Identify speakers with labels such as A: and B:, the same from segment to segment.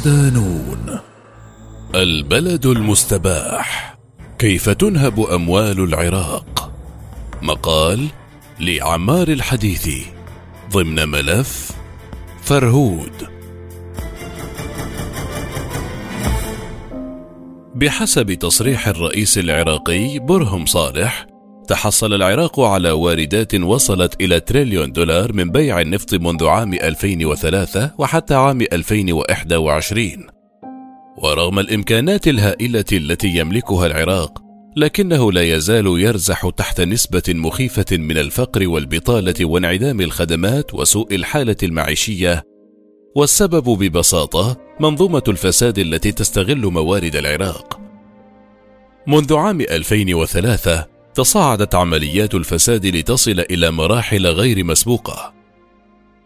A: صدانون البلد المستباح. كيف تنهب أموال العراق؟ مقال لعمار الحديثي ضمن ملف فرهود. بحسب تصريح الرئيس العراقي برهم صالح تحصل العراق على واردات وصلت إلى تريليون دولار من بيع النفط منذ عام 2003 وحتى عام 2021 ورغم الإمكانات الهائلة التي يملكها العراق لكنه لا يزال يرزح تحت نسبة مخيفة من الفقر والبطالة وانعدام الخدمات وسوء الحالة المعيشية. والسبب ببساطة منظومة الفساد التي تستغل موارد العراق. منذ عام 2003 تصاعدت عمليات الفساد لتصل إلى مراحل غير مسبوقة.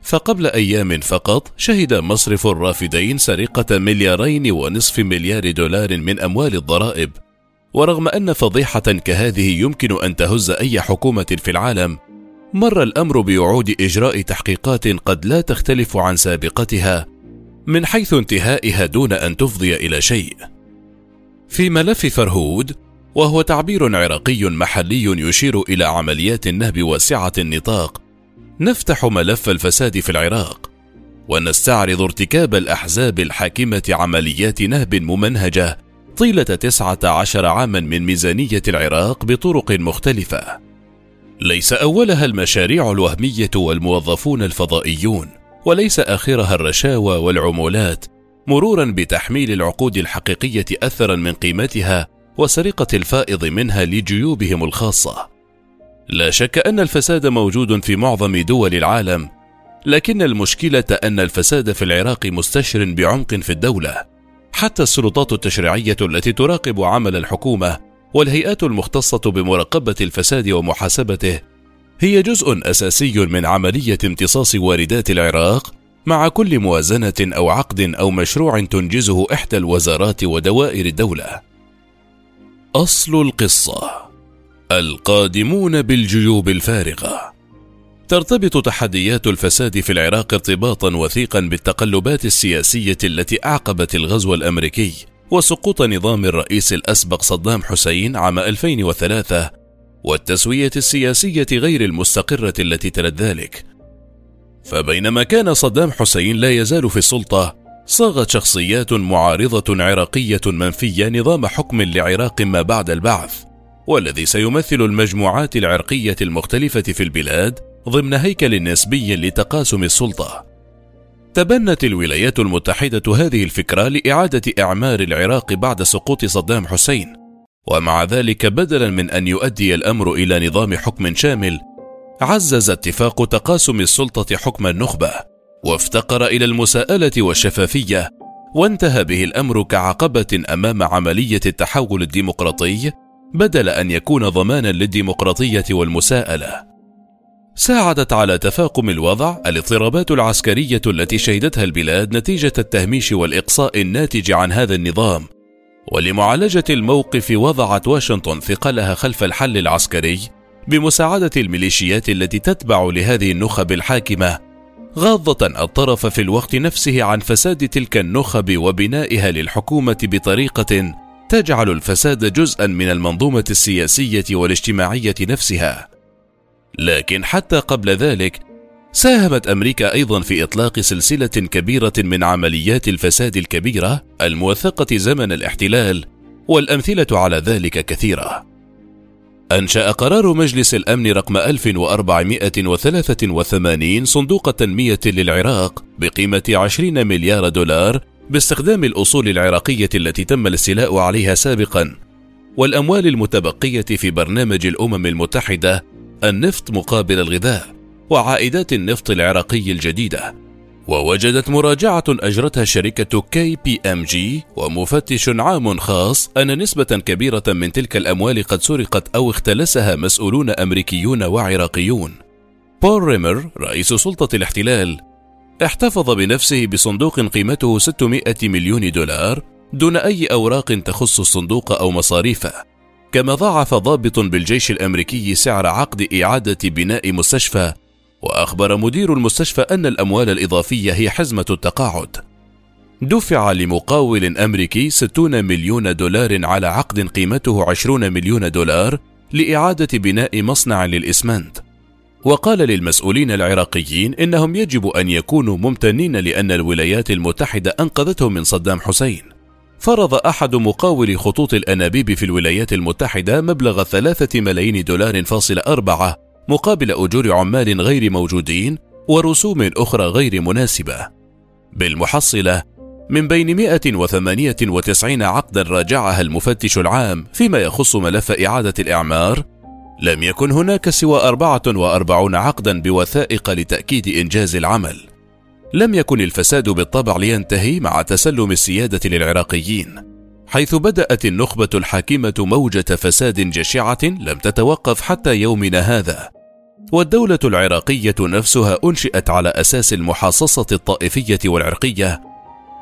A: فقبل أيام فقط شهد مصرف الرافدين سرقة مليارين ونصف مليار دولار من أموال الضرائب. ورغم أن فضيحة كهذه يمكن أن تهز أي حكومة في العالم مر الأمر بوعود إجراء تحقيقات قد لا تختلف عن سابقتها من حيث انتهائها دون أن تفضي إلى شيء. في ملف فرهود وهو تعبير عراقي محلي يشير إلى عمليات النهب واسعة النطاق. نفتح ملف الفساد في العراق ونستعرض ارتكاب الأحزاب الحاكمة عمليات نهب ممنهجة طيلة تسعة عشر عاما من ميزانية العراق بطرق مختلفة. ليس أولها المشاريع الوهمية والموظفون الفضائيون وليس آخرها الرشاوى والعمولات مرورا بتحميل العقود الحقيقية اثرا من قيمتها وسرقة الفائض منها لجيوبهم الخاصة. لا شك أن الفساد موجود في معظم دول العالم، لكن المشكلة أن الفساد في العراق مستشر بعمق في الدولة. حتى السلطات التشريعية التي تراقب عمل الحكومة والهيئات المختصة بمراقبة الفساد ومحاسبته هي جزء أساسي من عملية امتصاص واردات العراق مع كل موازنة أو عقد أو مشروع تنجزه إحدى الوزارات ودوائر الدولة. أصل القصة. القادمون بالجيوب الفارغة ترتبط تحديات الفساد في العراق ارتباطا وثيقا بالتقلبات السياسية التي أعقبت الغزو الأمريكي وسقوط نظام الرئيس الأسبق صدام حسين عام 2003 والتسوية السياسية غير المستقرة التي تلت ذلك. فبينما كان صدام حسين لا يزال في السلطة صاغت شخصيات معارضة عراقية منفية نظام حكم لعراق ما بعد البعث، والذي سيمثل المجموعات العرقية المختلفة في البلاد ضمن هيكل نسبي لتقاسم السلطة. تبنت الولايات المتحدة هذه الفكرة لإعادة إعمار العراق بعد سقوط صدام حسين، ومع ذلك بدلا من أن يؤدي الأمر إلى نظام حكم شامل، عزز اتفاق تقاسم السلطة حكم النخبة، وافتقر إلى المساءلة والشفافية وانتهى به الأمر كعقبة أمام عملية التحول الديمقراطي بدل أن يكون ضمانا للديمقراطية والمساءلة. ساعدت على تفاقم الوضع الاضطرابات العسكرية التي شهدتها البلاد نتيجة التهميش والإقصاء الناتج عن هذا النظام ولمعالجة الموقف وضعت واشنطن ثقلها خلف الحل العسكري بمساعدة الميليشيات التي تتبع لهذه النخب الحاكمة. غاضة الطرف في الوقت نفسه عن فساد تلك النخب وبنائها للحكومة بطريقة تجعل الفساد جزءا من المنظومة السياسية والاجتماعية نفسها. لكن حتى قبل ذلك ساهمت أمريكا أيضا في إطلاق سلسلة كبيرة من عمليات الفساد الكبيرة الموثقة زمن الاحتلال والأمثلة على ذلك كثيرة أنشأ قرار مجلس الأمن رقم 1483 صندوق تنمية للعراق بقيمة 20 مليار دولار باستخدام الأصول العراقية التي تم الاستيلاء عليها سابقا. والأموال المتبقية في برنامج الأمم المتحدة النفط مقابل الغذاء وعائدات النفط العراقي الجديدة. ووجدت مراجعة أجرتها شركة KPMG ومفتش عام خاص أن نسبة كبيرة من تلك الأموال قد سرقت أو اختلسها مسؤولون أمريكيون وعراقيون. بول بريمر رئيس سلطة الاحتلال احتفظ بنفسه بصندوق قيمته 600 مليون دولار دون أي أوراق تخص الصندوق أو مصاريفه. كما ضاعف ضابط بالجيش الأمريكي سعر عقد إعادة بناء وأخبر مدير المستشفى أن الأموال الإضافية هي حزمة التقاعد. دفع لمقاول أمريكي 60 مليون دولار على عقد قيمته 20 مليون دولار لإعادة بناء مصنع للإسمنت وقال للمسؤولين العراقيين إنهم يجب أن يكونوا ممتنين لأن الولايات المتحدة أنقذتهم من صدام حسين فرض أحد مقاول خطوط الأنابيب في الولايات المتحدة مبلغ ثلاثة ملايين دولار فاصل أربعة مقابل أجور عمال غير موجودين ورسوم أخرى غير مناسبة. بالمحصلة من بين 198 عقدا راجعها المفتش العام فيما يخص ملف إعادة الإعمار. لم يكن هناك سوى 44 عقدا بوثائق لتأكيد إنجاز العمل. لم يكن الفساد بالطبع لينتهي مع تسلم السيادة للعراقيين. حيث بدأت النخبة الحاكمة موجة فساد جشعة لم تتوقف حتى يومنا هذا. والدولة العراقية نفسها أنشئت على أساس المحاصصة الطائفية والعرقية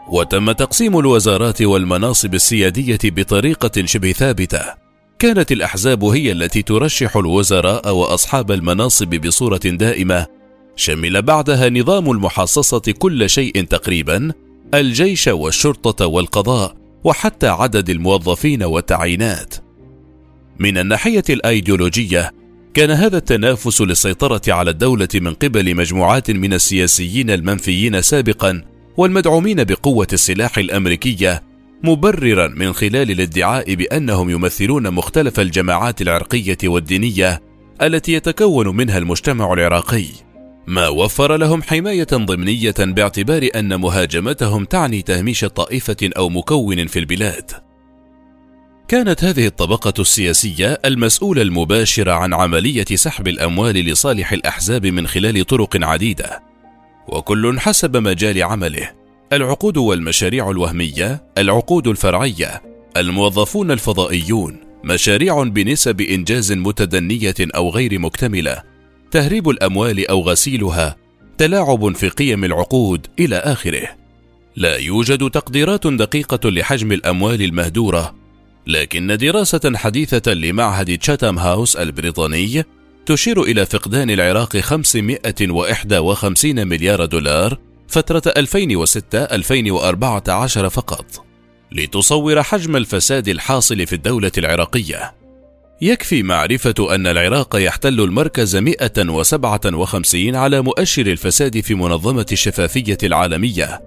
A: وتم تقسيم الوزارات والمناصب السيادية بطريقة شبه ثابتة. كانت الأحزاب هي التي ترشح الوزراء وأصحاب المناصب بصورة دائمة. شمل بعدها نظام المحاصصة كل شيء تقريبا الجيش والشرطة والقضاء. وحتى عدد الموظفين والتعيينات. من الناحية الأيديولوجية كان هذا التنافس للسيطرة على الدولة من قبل مجموعات من السياسيين المنفيين سابقا والمدعومين بقوة السلاح الأمريكية مبررا من خلال الادعاء بأنهم يمثلون مختلف الجماعات العرقية والدينية التي يتكون منها المجتمع العراقي. ما وفر لهم حماية ضمنية باعتبار أن مهاجمتهم تعني تهميش طائفة أو مكون في البلاد. كانت هذه الطبقة السياسية المسؤولة المباشرة عن عملية سحب الأموال لصالح الأحزاب من خلال طرق عديدة، وكل حسب مجال عمله، العقود والمشاريع الوهمية، العقود الفرعية، الموظفون الفضائيون، مشاريع بنسب إنجاز متدنية أو غير مكتملة، تهريب الأموال أو غسيلها، تلاعب في قيم العقود إلى آخره. لا يوجد تقديرات دقيقة لحجم الأموال المهدورة لكن دراسة حديثة لمعهد تشاتام هاوس البريطاني تشير إلى فقدان العراق 551 مليار دولار فترة 2006-2014 فقط لتصور حجم الفساد الحاصل في الدولة العراقية يكفي معرفة أن العراق يحتل المركز 157 على مؤشر الفساد في منظمة الشفافية العالمية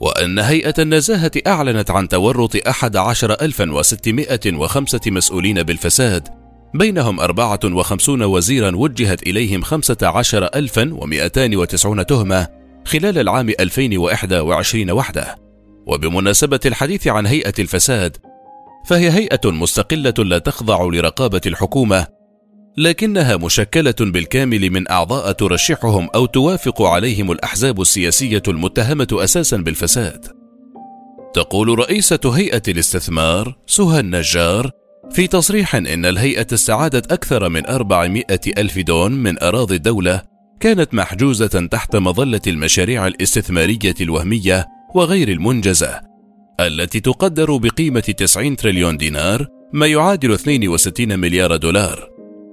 A: وأن هيئة النزاهة أعلنت عن تورط أحد عشر ألفا وستمائة وخمسة مسؤولين بالفساد بينهم أربعة وخمسون وزيرا وجهت إليهم خمسة عشر ألفا ومئتان وتسعون تهمة خلال العام 2021 وحده. وبمناسبة الحديث عن هيئة الفساد فهي هيئة مستقلة لا تخضع لرقابة الحكومة لكنها مشكلة بالكامل من أعضاء ترشحهم أو توافق عليهم الأحزاب السياسية المتهمة أساسا بالفساد. تقول رئيسة هيئة الاستثمار سهى النجار في تصريح إن الهيئة استعادت أكثر من 400 ألف دون من أراضي الدولة كانت محجوزة تحت مظلة المشاريع الاستثمارية الوهمية وغير المنجزة التي تقدر بقيمة 90 تريليون دينار ما يعادل 62 مليار دولار.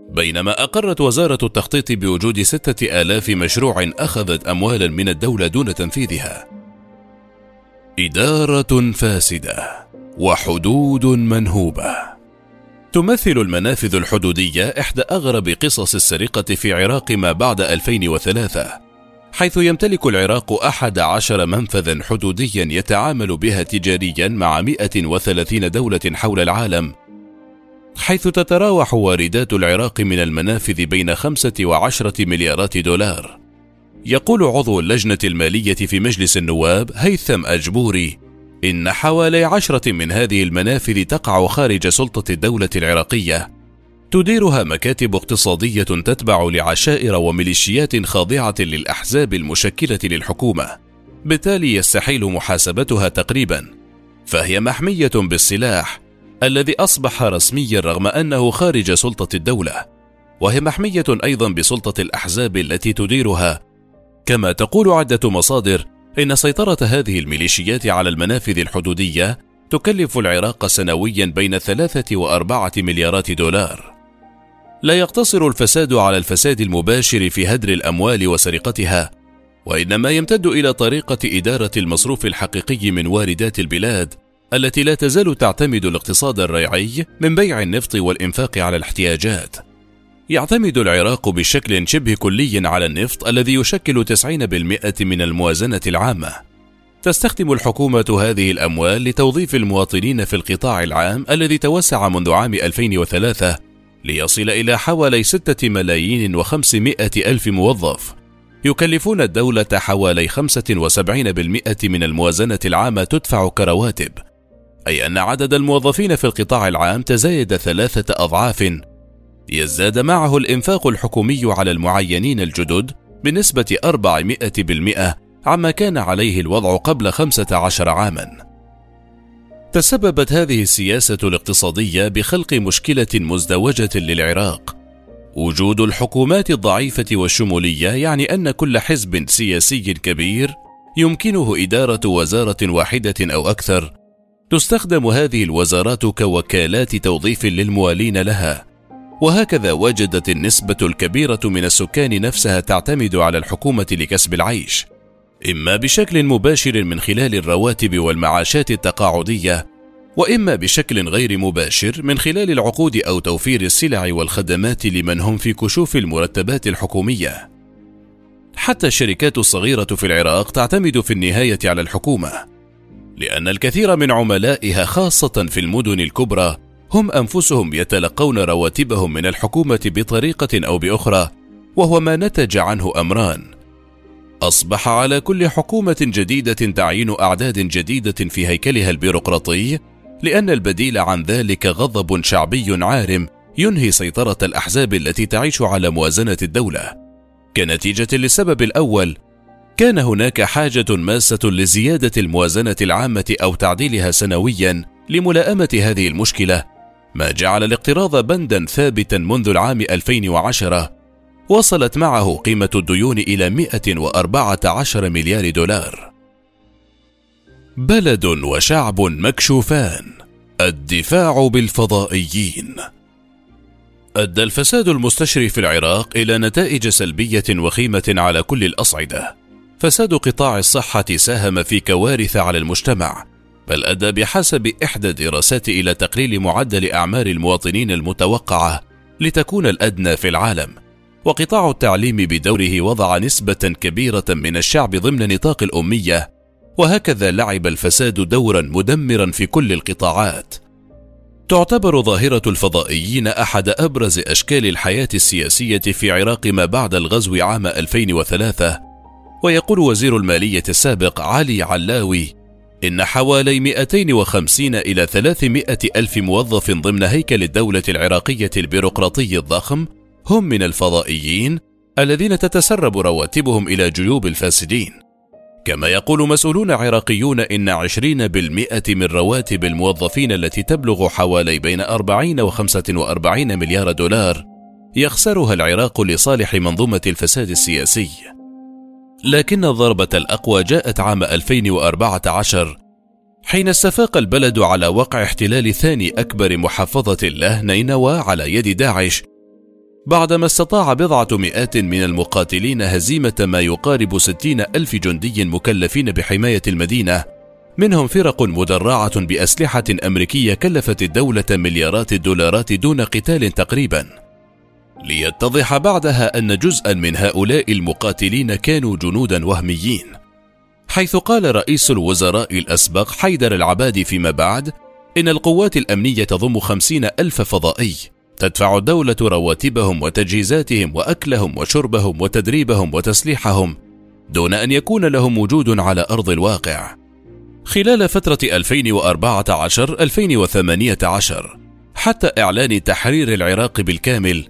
A: بينما أقرت وزارة التخطيط بوجود ستة آلاف مشروع أخذت أموالا من الدولة دون تنفيذها. إدارة فاسدة وحدود منهوبة. تمثل المنافذ الحدودية إحدى أغرب قصص السرقة في عراق ما بعد 2003 حيث يمتلك العراق أحد عشر منفذا حدوديا يتعامل بها تجاريا مع 130 دولة حول العالم. حيث تتراوح واردات العراق من المنافذ بين خمسة وعشرة مليارات دولار. يقول عضو اللجنة المالية في مجلس النواب هيثم أجبوري إن حوالي عشرة من هذه المنافذ تقع خارج سلطة الدولة العراقية. تديرها مكاتب اقتصادية تتبع لعشائر وميليشيات خاضعة للأحزاب المشكلة للحكومة. بالتالي يستحيل محاسبتها تقريبا. فهي محمية بالسلاح الذي أصبح رسميا رغم أنه خارج سلطة الدولة. وهي محمية أيضا بسلطة الأحزاب التي تديرها. كما تقول عدة مصادر إن سيطرة هذه الميليشيات على المنافذ الحدودية تكلف العراق سنويا بين ثلاثة وأربعة مليارات دولار. لا يقتصر الفساد على الفساد المباشر في هدر الأموال وسرقتها وإنما يمتد إلى طريقة إدارة المصروف الحقيقي من واردات البلاد التي لا تزال تعتمد الاقتصاد الريعي من بيع النفط والإنفاق على الاحتياجات. يعتمد العراق بشكل شبه كلي على النفط الذي يشكل 90% من الموازنة العامة. تستخدم الحكومة هذه الأموال لتوظيف المواطنين في القطاع العام الذي توسع منذ عام 2003 ليصل إلى حوالي 6 ملايين وخمسمائة ألف موظف. يكلفون الدولة حوالي 75% من الموازنة العامة تدفع كرواتب. أي أن عدد الموظفين في القطاع العام تزايد ثلاثة أضعاف. يزداد معه الإنفاق الحكومي على المعينين الجدد بنسبة 400% عما كان عليه الوضع قبل 15 عاما. تسببت هذه السياسة الاقتصادية بخلق مشكلة مزدوجة للعراق. وجود الحكومات الضعيفة والشمولية يعني أن كل حزب سياسي كبير يمكنه إدارة وزارة واحدة أو أكثر. تستخدم هذه الوزارات كوكالات توظيف للموالين لها. وهكذا وجدت النسبة الكبيرة من السكان نفسها تعتمد على الحكومة لكسب العيش. إما بشكل مباشر من خلال الرواتب والمعاشات التقاعدية، وإما بشكل غير مباشر من خلال العقود أو توفير السلع والخدمات لمن هم في كشوف المرتبات الحكومية. حتى الشركات الصغيرة في العراق تعتمد في النهاية على الحكومة، لأن الكثير من عملائها خاصة في المدن الكبرى هم أنفسهم يتلقون رواتبهم من الحكومة بطريقة أو بأخرى، وهو ما نتج عنه أمران. أصبح على كل حكومة جديدة تعيين أعداد جديدة في هيكلها البيروقراطي، لأن البديل عن ذلك غضب شعبي عارم ينهي سيطرة الأحزاب التي تعيش على موازنة الدولة. كنتيجة للسبب الأول، كان هناك حاجة ماسة لزيادة الموازنة العامة أو تعديلها سنويا لملائمة هذه المشكلة، ما جعل الاقتراض بندا ثابتا منذ العام 2010 وصلت معه قيمة الديون إلى 114 مليار دولار. بلد وشعب مكشوفان الدفاع بالفضائيين أدى الفساد المستشري في العراق إلى نتائج سلبية وخيمة على كل الأصعدة. فساد قطاع الصحة ساهم في كوارث على المجتمع، بل أدى بحسب إحدى الدراسات إلى تقليل معدل أعمار المواطنين المتوقعة لتكون الأدنى في العالم، وقطاع التعليم بدوره وضع نسبة كبيرة من الشعب ضمن نطاق الأمية، وهكذا لعب الفساد دورا مدمرا في كل القطاعات. تعتبر ظاهرة الفضائيين أحد أبرز أشكال الحياة السياسية في عراق ما بعد الغزو عام 2003 ويقول وزير المالية السابق علي علاوي إن حوالي 250 إلى 300 ألف موظف ضمن هيكل الدولة العراقية البيروقراطي الضخم هم من الفضائيين الذين تتسرب رواتبهم إلى جيوب الفاسدين كما يقول مسؤولون عراقيون إن 20% من رواتب الموظفين التي تبلغ حوالي بين 40 و 45 مليار دولار يخسرها العراق لصالح منظومة الفساد السياسي. لكن الضربة الأقوى جاءت عام 2014 حين استفاق البلد على وقع احتلال ثاني أكبر محافظة له نينوى على يد داعش بعدما استطاع بضعة مئات من المقاتلين هزيمة ما يقارب ستين ألف جندي مكلفين بحماية المدينة منهم فرق مدرعة بأسلحة أمريكية كلفت الدولة مليارات الدولارات دون قتال تقريبا. ليتضح بعدها أن جزءا من هؤلاء المقاتلين كانوا جنودا وهميين. حيث قال رئيس الوزراء الأسبق حيدر العبادي فيما بعد إن القوات الأمنية تضم خمسين ألف فضائي. تدفع الدولة رواتبهم وتجهيزاتهم وأكلهم وشربهم وتدريبهم وتسليحهم دون أن يكون لهم وجود على أرض الواقع. خلال فترة 2014-2018 حتى إعلان تحرير العراق بالكامل،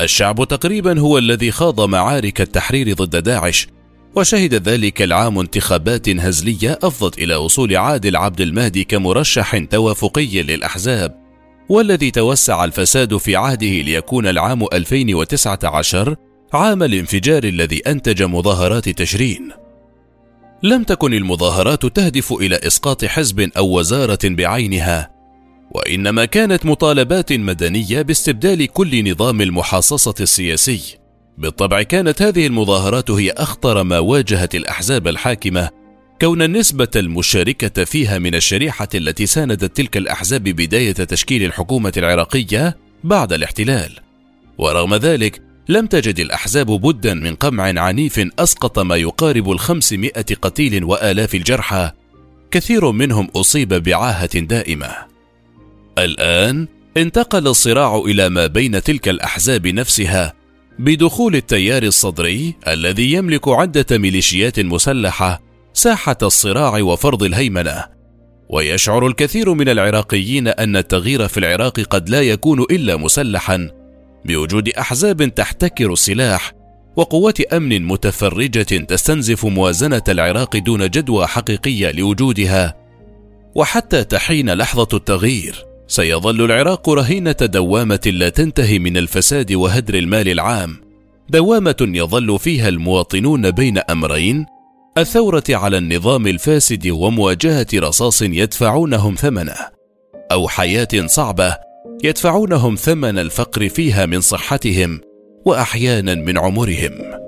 A: الشعب تقريبا هو الذي خاض معارك التحرير ضد داعش، وشهد ذلك العام انتخابات هزلية أفضت إلى وصول عادل عبد المهدي كمرشح توافقي للأحزاب والذي توسع الفساد في عهده ليكون العام 2019 عام الانفجار الذي أنتج مظاهرات تشرين. لم تكن المظاهرات تهدف إلى إسقاط حزب أو وزارة بعينها، وإنما كانت مطالبات مدنية باستبدال كل نظام المحاصصة السياسي، بالطبع كانت هذه المظاهرات هي أخطر ما واجهت الأحزاب الحاكمة كون النسبة المشاركة فيها من الشريحة التي ساندت تلك الأحزاب بداية تشكيل الحكومة العراقية بعد الاحتلال. ورغم ذلك لم تجد الأحزاب بدا من قمع عنيف أسقط ما يقارب الخمسمائة قتيل وآلاف الجرحى. كثير منهم أصيب بعاهة دائمة. الآن انتقل الصراع إلى ما بين تلك الأحزاب نفسها بدخول التيار الصدري الذي يملك عدة ميليشيات مسلحة ساحة الصراع وفرض الهيمنة. ويشعر الكثير من العراقيين أن التغيير في العراق قد لا يكون إلا مسلحا بوجود أحزاب تحتكر السلاح وقوات أمن متفرجة تستنزف موازنة العراق دون جدوى حقيقية لوجودها. وحتى تحين لحظة التغيير سيظل العراق رهينة دوامة لا تنتهي من الفساد وهدر المال العام دوامة يظل فيها المواطنون بين أمرين الثورة على النظام الفاسد ومواجهة رصاص يدفعونهم ثمنه أو حياة صعبة يدفعونهم ثمن الفقر فيها من صحتهم وأحيانا من عمرهم.